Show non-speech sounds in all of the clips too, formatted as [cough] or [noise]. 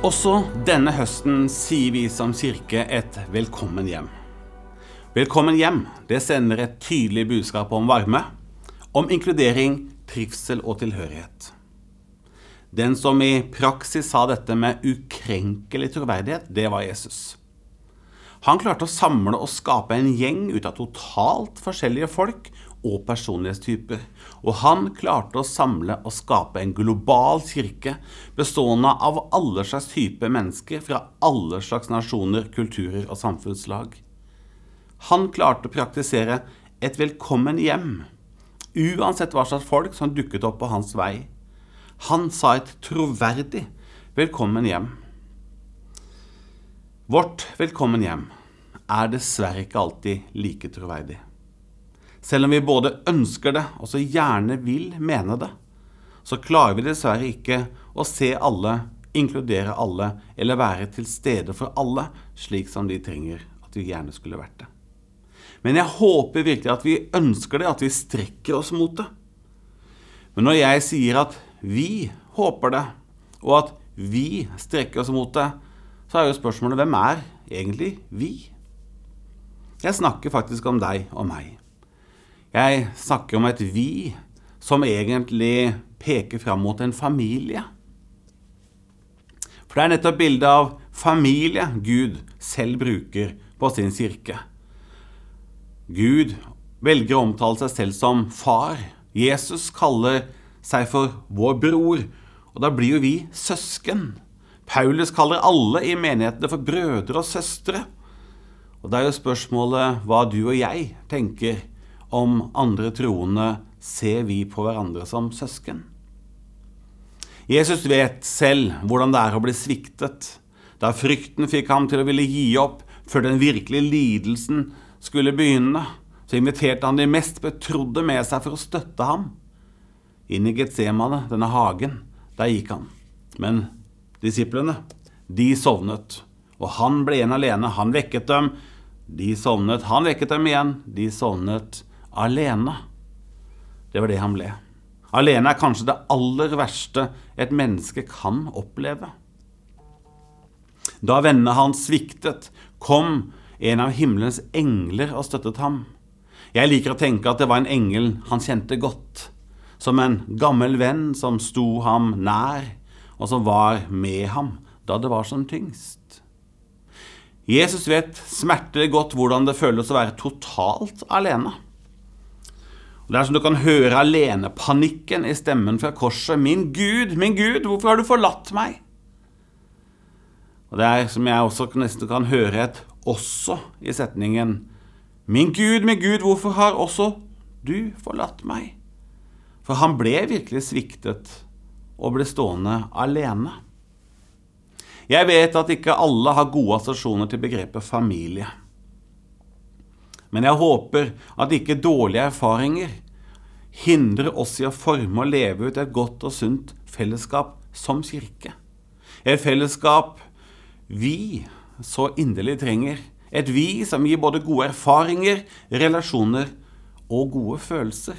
Også denne høsten sier vi som kirke et velkommen hjem. Velkommen hjem det sender et tydelig budskap om varme, om inkludering, trivsel og tilhørighet. Den som i praksis sa dette med ukrenkelig troverdighet, det var Jesus. Han klarte å samle og skape en gjeng ut av totalt forskjellige folk og personlighetstyper. Og han klarte å samle og skape en global kirke bestående av alle slags typer mennesker fra alle slags nasjoner, kulturer og samfunnslag. Han klarte å praktisere et velkommen hjem, uansett hva slags folk som dukket opp på hans vei. Han sa et troverdig velkommen hjem. Vårt velkommen hjem er dessverre ikke alltid like troverdig. Selv om vi både ønsker det og så gjerne vil mene det, så klarer vi dessverre ikke å se alle, inkludere alle eller være til stede for alle, slik som de trenger at vi gjerne skulle vært det. Men jeg håper virkelig at vi ønsker det, at vi strekker oss mot det. Men når jeg sier at vi håper det, og at vi strekker oss mot det, så er jo spørsmålet hvem er egentlig vi? Jeg snakker faktisk om deg og meg. Jeg snakker om et vi som egentlig peker fram mot en familie. For det er nettopp bildet av familie Gud selv bruker på sin kirke. Gud velger å omtale seg selv som far. Jesus kaller seg for vår bror, og da blir jo vi søsken. Paulus kaller alle i menighetene for brødre og søstre. Og da er jo spørsmålet hva du og jeg tenker om andre troende ser vi på hverandre som søsken. Jesus vet selv hvordan det er å bli sviktet. Da frykten fikk ham til å ville gi opp før den virkelige lidelsen skulle begynne, så inviterte han de mest betrodde med seg for å støtte ham. Inn i Getsemane, denne hagen, der gikk han. Men disiplene, de sovnet. Og han ble igjen alene. Han vekket dem. De sovnet. Han vekket dem igjen. De sovnet alene. Det var det han ble. Alene er kanskje det aller verste et menneske kan oppleve. Da vennene hans sviktet, kom en av himmelens engler og støttet ham. Jeg liker å tenke at det var en engel han kjente godt, som en gammel venn som sto ham nær, og som var med ham da det var som tyngst. Jesus vet smertelig godt hvordan det føles å være totalt alene. Det er som du kan høre alenepanikken i stemmen fra korset. Min Gud, min Gud, hvorfor har du forlatt meg? Og det er som jeg også nesten kan høre et 'også' i setningen. Min Gud, min Gud, hvorfor har også du forlatt meg? For han ble virkelig sviktet og ble stående alene. Jeg vet at ikke alle har gode assosiasjoner til begrepet familie. Men jeg håper at ikke dårlige erfaringer hindrer oss i å forme og leve ut et godt og sunt fellesskap som kirke. Et fellesskap vi så inderlig trenger. Et vi som gir både gode erfaringer, relasjoner og gode følelser.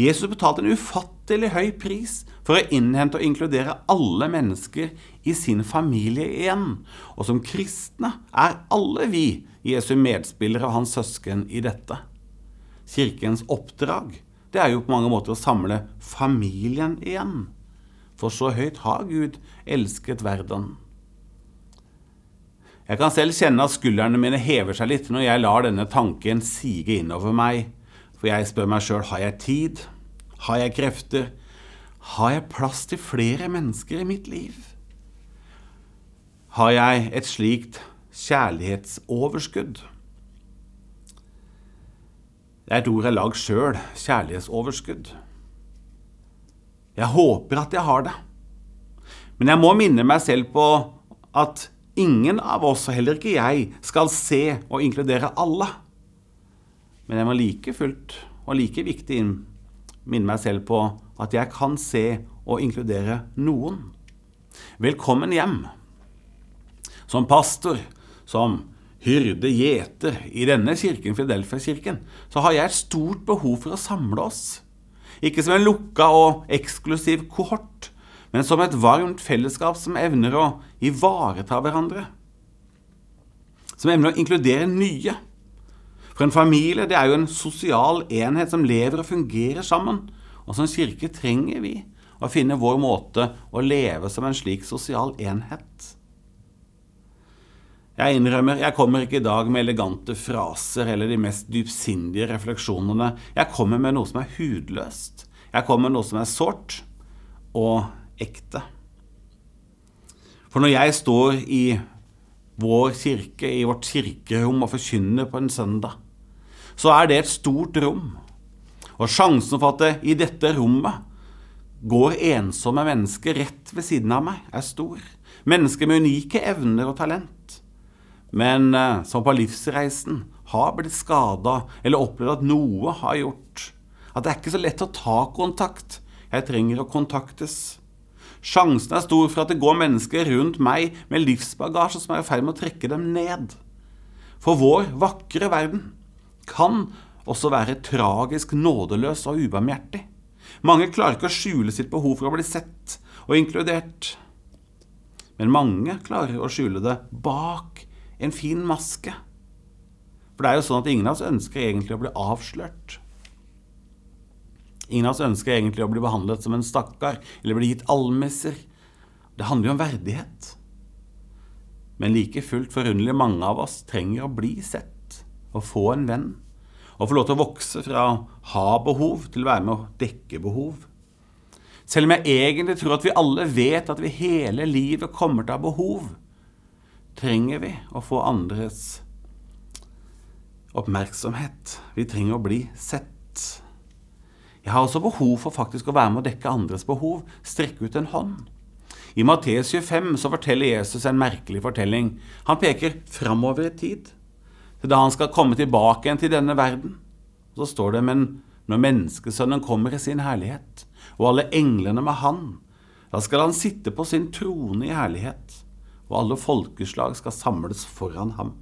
Jesus betalte en ufattelig høy pris for å innhente og inkludere alle mennesker i sin familie igjen. Og som kristne er alle vi Jesu medspillere og hans søsken i dette. Kirkens oppdrag det er jo på mange måter å samle familien igjen. For så høyt har Gud elsket verden. Jeg kan selv kjenne at skuldrene mine hever seg litt når jeg lar denne tanken sige innover meg. For jeg spør meg sjøl har jeg tid? Har jeg krefter? Har jeg plass til flere mennesker i mitt liv? Har jeg et slikt kjærlighetsoverskudd. Det er et ord jeg lager sjøl kjærlighetsoverskudd. Jeg håper at jeg har det. Men jeg må minne meg selv på at ingen av oss, og heller ikke jeg, skal se og inkludere alle. Men jeg må like fullt og like viktig minne meg selv på at jeg kan se og inkludere noen. Velkommen hjem. Som pastor som hyrde, gjeter i denne kirken, Fidelfia-kirken, så har jeg et stort behov for å samle oss. Ikke som en lukka og eksklusiv kohort, men som et varmt fellesskap som evner å ivareta hverandre. Som evner å inkludere nye. For en familie det er jo en sosial enhet som lever og fungerer sammen. Og som kirke trenger vi å finne vår måte å leve som en slik sosial enhet. Jeg innrømmer, jeg kommer ikke i dag med elegante fraser eller de mest dypsindige refleksjonene. Jeg kommer med noe som er hudløst. Jeg kommer med noe som er sårt og ekte. For når jeg står i vår kirke, i vårt kirkerom og forkynner på en søndag, så er det et stort rom. Og sjansen for at det i dette rommet går ensomme mennesker rett ved siden av meg, er stor. Mennesker med unike evner og talent men eh, som på livsreisen har blitt skada eller opplevd at noe har gjort. At det er ikke så lett å ta kontakt. Jeg trenger å kontaktes. Sjansen er stor for at det går mennesker rundt meg med livsbagasje som er i ferd med å trekke dem ned. For vår vakre verden kan også være tragisk nådeløs og ubarmhjertig. Mange klarer ikke å skjule sitt behov for å bli sett og inkludert. Men mange klarer å skjule det bak en fin maske. For det er jo sånn at ingen av oss ønsker egentlig å bli avslørt. Ingen av oss ønsker egentlig å bli behandlet som en stakkar eller bli gitt almisser. Det handler jo om verdighet. Men like fullt forunderlig mange av oss trenger å bli sett og få en venn. Og få lov til å vokse fra å ha behov til å være med å dekke behov. Selv om jeg egentlig tror at vi alle vet at vi hele livet kommer til å ha behov, trenger vi å få andres oppmerksomhet. Vi trenger å bli sett. Jeg har også behov for faktisk å være med å dekke andres behov, strekke ut en hånd. I Matteus 25 så forteller Jesus en merkelig fortelling. Han peker framover i tid, til da han skal komme tilbake igjen til denne verden. Så står det, men når menneskesønnen kommer i sin herlighet, og alle englene med han, da skal han sitte på sin trone i herlighet og alle folkeslag skal samles foran ham.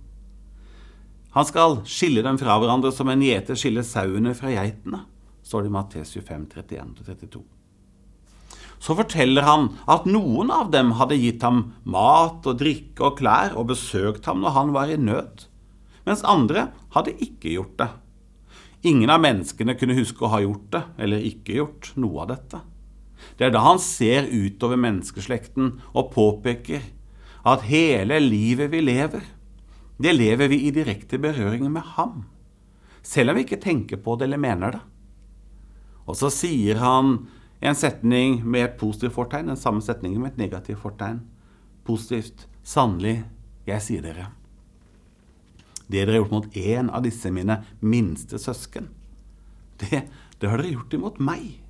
Han skal skille dem fra hverandre som en gjeter skiller sauene fra geitene, står det i Mattes 25, 31-32. Så forteller han at noen av dem hadde gitt ham mat og drikke og klær og besøkt ham når han var i nød, mens andre hadde ikke gjort det. Ingen av menneskene kunne huske å ha gjort det, eller ikke gjort noe av dette. Det er da han ser utover menneskeslekten og påpeker at hele livet vi lever, det lever vi i direkte berøring med ham. Selv om vi ikke tenker på det eller mener det. Og så sier han en setning med et positivt fortegn, den samme setningen med et negativt fortegn. Positivt. Sannelig, jeg sier dere. Det dere har gjort mot én av disse mine minste søsken, det, det har dere gjort imot meg.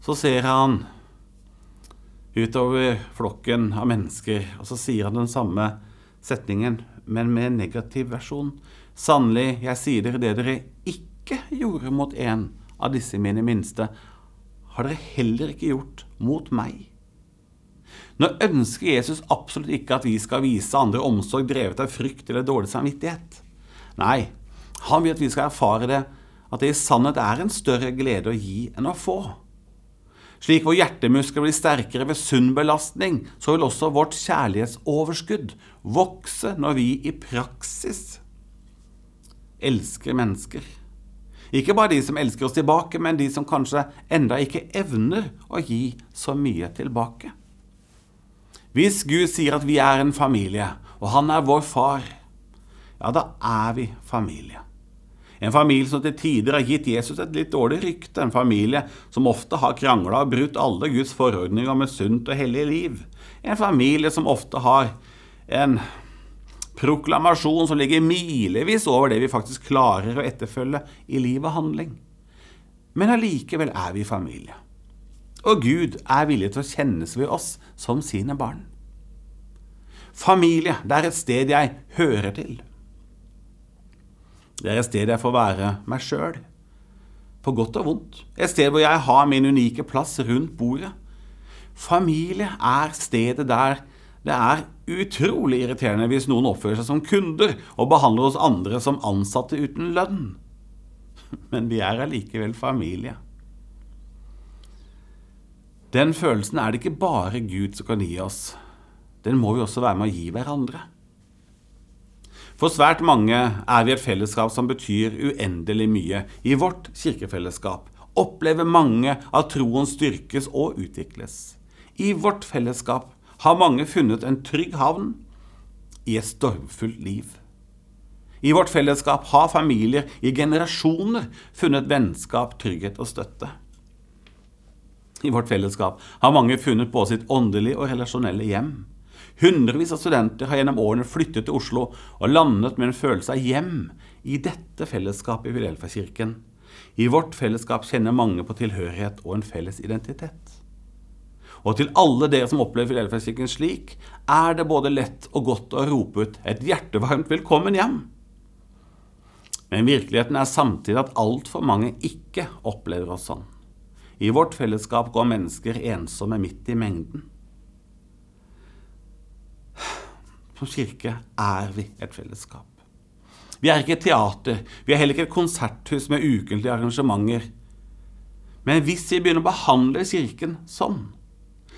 Så ser han utover flokken av mennesker. Og så sier han den samme setningen, men med en negativ versjon. Sannelig, jeg sier dere det dere ikke gjorde mot en av disse mine minste, har dere heller ikke gjort mot meg. Nå ønsker Jesus absolutt ikke at vi skal vise andre omsorg drevet av frykt eller dårlig samvittighet. Nei, han vil at vi skal erfare det, at det i sannhet er en større glede å gi enn å få. Slik vår hjertemuskler blir sterkere ved sunn belastning, så vil også vårt kjærlighetsoverskudd vokse når vi i praksis elsker mennesker. Ikke bare de som elsker oss tilbake, men de som kanskje enda ikke evner å gi så mye tilbake. Hvis Gud sier at vi er en familie, og Han er vår far, ja, da er vi familie. En familie som til tider har gitt Jesus et litt dårlig rykte. En familie som ofte har krangla og brutt alle Guds forordninger om et sunt og hellig liv. En familie som ofte har en proklamasjon som ligger milevis over det vi faktisk klarer å etterfølge i liv og handling. Men allikevel er vi familie. Og Gud er villig til å kjennes ved oss som sine barn. Familie, det er et sted jeg hører til. Det er et sted jeg får være meg sjøl, på godt og vondt. Et sted hvor jeg har min unike plass rundt bordet. Familie er stedet der det er utrolig irriterende hvis noen oppfører seg som kunder og behandler oss andre som ansatte uten lønn. [laughs] Men vi er allikevel familie. Den følelsen er det ikke bare Gud som kan gi oss. Den må vi også være med å gi hverandre. For svært mange er vi et fellesskap som betyr uendelig mye. I vårt kirkefellesskap opplever mange at troen styrkes og utvikles. I vårt fellesskap har mange funnet en trygg havn i et stormfullt liv. I vårt fellesskap har familier i generasjoner funnet vennskap, trygghet og støtte. I vårt fellesskap har mange funnet både sitt åndelige og relasjonelle hjem. Hundrevis av studenter har gjennom årene flyttet til Oslo og landet med en følelse av hjem i dette fellesskapet i Fidelfa-kirken. I vårt fellesskap kjenner mange på tilhørighet og en felles identitet. Og til alle dere som opplever Fidelfa-kirken slik, er det både lett og godt å rope ut et hjertevarmt velkommen hjem. Men virkeligheten er samtidig at altfor mange ikke opplever oss sånn. I vårt fellesskap går mennesker ensomme midt i mengden. Som kirke er vi et fellesskap. Vi er ikke et teater, vi er heller ikke et konserthus med ukentlige arrangementer. Men hvis vi begynner å behandle Kirken sånn,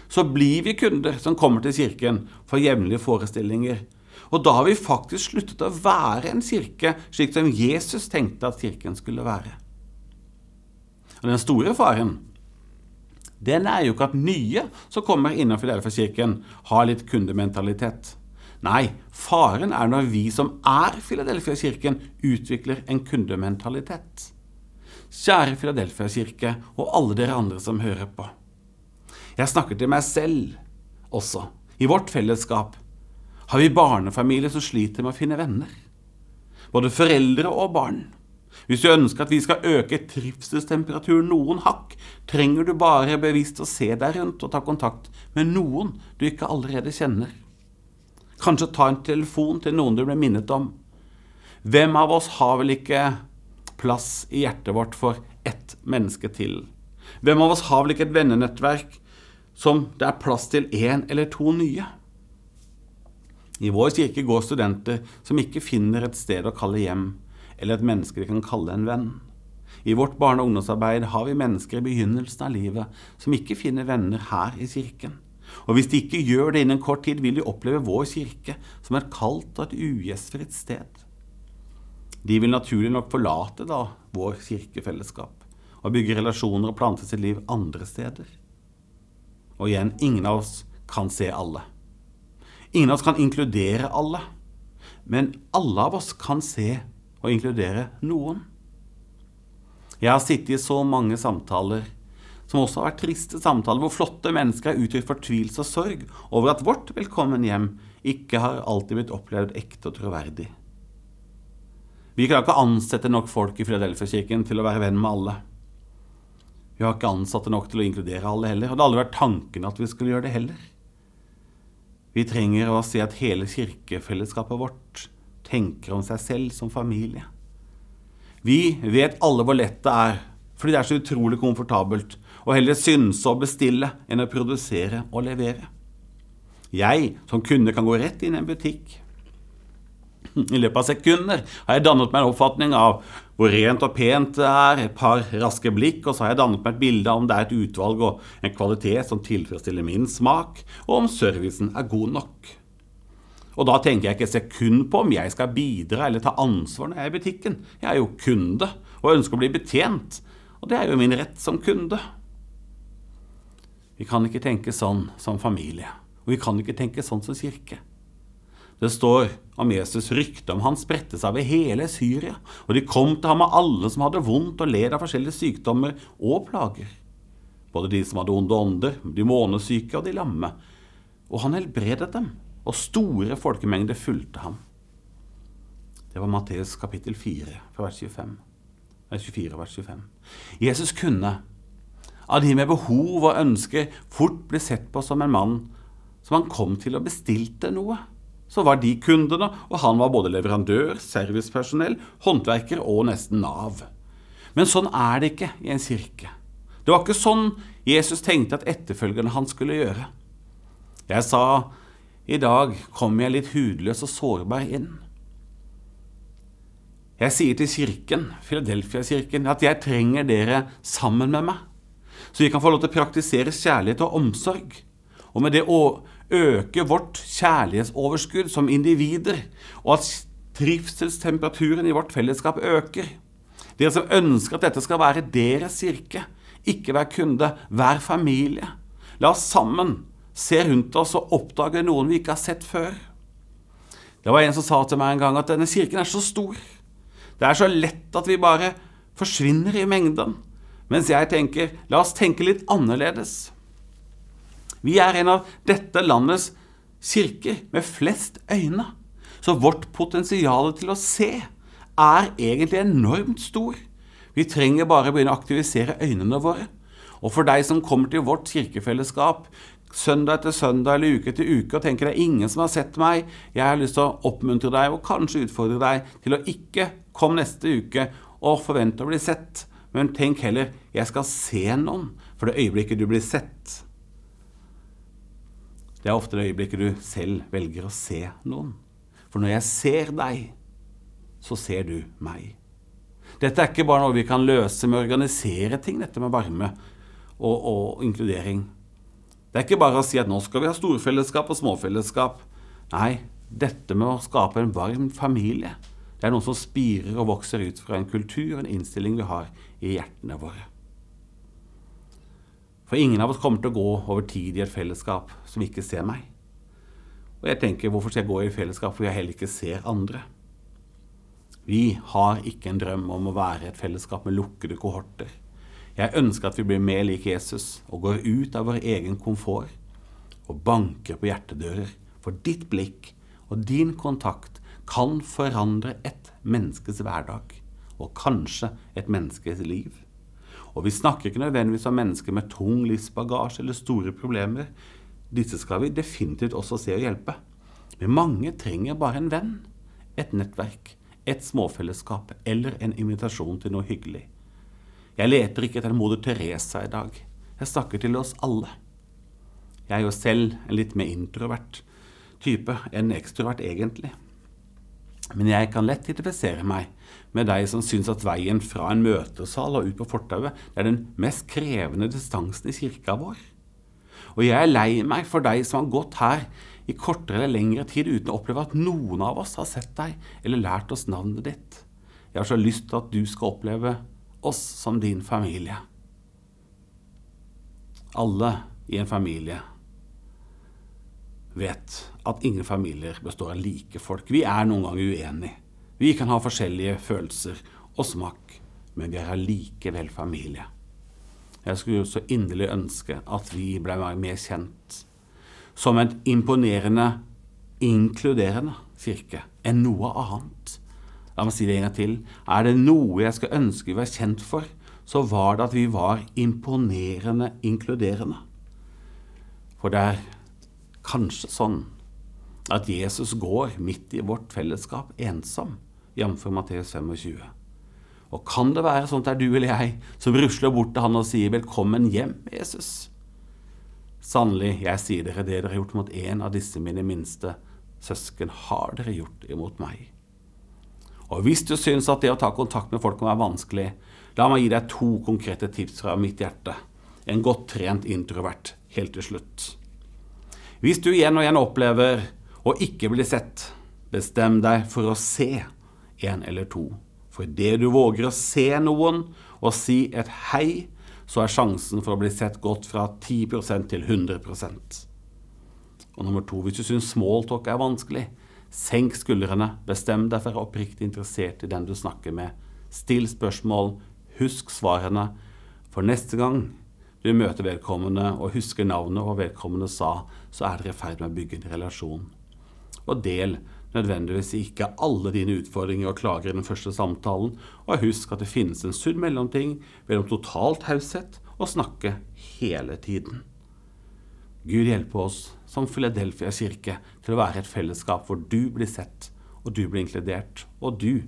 så blir vi kunder som kommer til Kirken for jevnlige forestillinger. Og da har vi faktisk sluttet å være en kirke slik som Jesus tenkte at Kirken skulle være. Og Den store faren den er jo ikke at nye som kommer innenfor Filadelfia-kirken, har litt kundementalitet. Nei, faren er når vi som er Filadelfia-kirken, utvikler en kundementalitet. Kjære Filadelfia-kirke og alle dere andre som hører på. Jeg snakker til meg selv også. I vårt fellesskap har vi barnefamilier som sliter med å finne venner. Både foreldre og barn. Hvis du ønsker at vi skal øke trivselstemperaturen noen hakk, trenger du bare bevisst å se deg rundt og ta kontakt med noen du ikke allerede kjenner. Kanskje ta en telefon til noen du ble minnet om. Hvem av oss har vel ikke plass i hjertet vårt for ett menneske til? Hvem av oss har vel ikke et vennenettverk som det er plass til én eller to nye? I vår kirke går studenter som ikke finner et sted å kalle hjem, eller et menneske de kan kalle en venn. I vårt barne- og ungdomsarbeid har vi mennesker i begynnelsen av livet som ikke finner venner her i kirken. Og hvis de ikke gjør det innen kort tid, vil de oppleve vår kirke som et kaldt og et ugjestfritt sted. De vil naturlig nok forlate da vår kirkefellesskap og bygge relasjoner og plante sitt liv andre steder. Og igjen, ingen av oss kan se alle. Ingen av oss kan inkludere alle. Men alle av oss kan se og inkludere noen. Jeg har sittet i så mange samtaler som også har vært triste samtaler hvor flotte mennesker har uttrykt fortvilelse og sorg over at vårt velkommen hjem ikke har alltid blitt opplevd ekte og troverdig. Vi kan ikke ansette nok folk i Filadelfia-kirken til å være venn med alle. Vi har ikke ansatte nok til å inkludere alle heller, og det har aldri vært tanken at vi skulle gjøre det heller. Vi trenger å si at hele kirkefellesskapet vårt tenker om seg selv som familie. Vi vet alle hvor lett det er, fordi det er så utrolig komfortabelt og heller synse og bestille enn å produsere og levere. Jeg som kunde kan gå rett inn i en butikk. I løpet av sekunder har jeg dannet meg en oppfatning av hvor rent og pent det er, et par raske blikk, og så har jeg dannet meg et bilde av om det er et utvalg og en kvalitet som tilfredsstiller min smak, og om servicen er god nok. Og da tenker jeg ikke et sekund på om jeg skal bidra eller ta ansvar når jeg er i butikken. Jeg er jo kunde og ønsker å bli betjent, og det er jo min rett som kunde. Vi kan ikke tenke sånn som familie, og vi kan ikke tenke sånn som kirke. Det står om Jesus rykte om han spredte seg over hele Syria, og de kom til ham med alle som hadde vondt og led av forskjellige sykdommer og plager. Både de som hadde onde ånder, de månesyke og de lamme. Og han helbredet dem, og store folkemengder fulgte ham. Det var Matteus kapittel 4, vers 25. 24, vers 25. Jesus kunne av de med behov og ønsker fort ble sett på som en mann som han kom til og bestilte noe. Så var de kundene, og han var både leverandør, servicepersonell, håndverker og nesten Nav. Men sånn er det ikke i en kirke. Det var ikke sånn Jesus tenkte at etterfølgerne han skulle gjøre. Jeg sa i dag kommer jeg litt hudløs og sårbar inn. Jeg sier til kirken, Filadelfia-kirken, at jeg trenger dere sammen med meg. Så vi kan få lov til å praktisere kjærlighet og omsorg. Og med det å øke vårt kjærlighetsoverskudd som individer, og at trivselstemperaturen i vårt fellesskap øker. Dere som ønsker at dette skal være deres kirke, ikke hver kunde, hver familie. La oss sammen se rundt oss og oppdage noen vi ikke har sett før. Det var en som sa til meg en gang at denne kirken er så stor. Det er så lett at vi bare forsvinner i mengden. Mens jeg tenker la oss tenke litt annerledes. Vi er en av dette landets kirker med flest øyne. Så vårt potensial til å se er egentlig enormt stor. Vi trenger bare begynne å aktivisere øynene våre. Og for deg som kommer til vårt kirkefellesskap søndag etter søndag eller uke etter uke og tenker det er ingen som har sett meg, jeg har lyst til å oppmuntre deg og kanskje utfordre deg til å ikke komme neste uke og forvente å bli sett, men tenk heller jeg skal se noen for det øyeblikket du blir sett. Det er ofte det øyeblikket du selv velger å se noen. For når jeg ser deg, så ser du meg. Dette er ikke bare noe vi kan løse med å organisere ting, dette med varme og, og inkludering. Det er ikke bare å si at nå skal vi ha storfellesskap og småfellesskap. Nei, dette med å skape en varm familie, det er noe som spirer og vokser ut fra en kultur og en innstilling vi har i hjertene våre. For ingen av oss kommer til å gå over tid i et fellesskap som ikke ser meg. Og jeg tenker, hvorfor skal jeg gå i fellesskap hvor jeg heller ikke ser andre? Vi har ikke en drøm om å være et fellesskap med lukkede kohorter. Jeg ønsker at vi blir mer lik Jesus og går ut av vår egen komfort og banker på hjertedører. For ditt blikk og din kontakt kan forandre et menneskes hverdag, og kanskje et menneskes liv. Og vi snakker ikke nødvendigvis om mennesker med tung livsbagasje eller store problemer. Disse skal vi definitivt også se og hjelpe. Men mange trenger bare en venn, et nettverk, et småfellesskap eller en invitasjon til noe hyggelig. Jeg leter ikke etter moder Teresa i dag. Jeg snakker til oss alle. Jeg er jo selv en litt mer introvert type enn ekstrovert egentlig. Men jeg kan lett identifisere meg med deg som syns at veien fra en møtesal og ut på fortauet er den mest krevende distansen i kirka vår. Og jeg er lei meg for deg som har gått her i kortere eller lengre tid uten å oppleve at noen av oss har sett deg eller lært oss navnet ditt. Jeg har så lyst til at du skal oppleve oss som din familie. Alle i en familie vet at ingen familier består av like folk. Vi er noen ganger uenige. Vi kan ha forskjellige følelser og smak, men vi er allikevel familie. Jeg skulle så inderlig ønske at vi ble mer kjent som en imponerende, inkluderende kirke enn noe annet. La meg si det en gang til. Er det noe jeg skal ønske vi var kjent for, så var det at vi var imponerende inkluderende. For det er kanskje sånn at Jesus går midt i vårt fellesskap ensom, jf. Matteus 25. Og kan det være sånn at det er du eller jeg som rusler bort til han og sier 'Velkommen hjem, Jesus'? Sannelig, jeg sier dere, det dere har gjort mot en av disse mine minste søsken, har dere gjort imot meg. Og hvis du syns at det å ta kontakt med folk kan være vanskelig, la meg gi deg to konkrete tips fra mitt hjerte. En godt trent introvert helt til slutt. Hvis du igjen og igjen opplever å ikke bli sett, bestem deg for å se en eller to. For idet du våger å se noen og si et hei, så er sjansen for å bli sett gått fra 10% til 100% Og nummer to, hvis du syns smalltalk er vanskelig, senk skuldrene, bestem deg for å være oppriktig interessert i den du snakker med. Still spørsmål, husk svarene, for neste gang du møter vedkommende og husker navnet og vedkommende sa, så er dere i ferd med å bygge en relasjon. Og del nødvendigvis ikke alle dine utfordringer og klager i den første samtalen, og husk at det finnes en sunn mellomting mellom total taushet og snakke hele tiden. Gud hjelpe oss som Philadelphia kirke til å være et fellesskap hvor du blir sett, og du blir inkludert, og du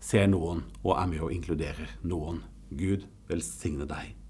ser noen og er med og inkluderer noen. Gud velsigne deg.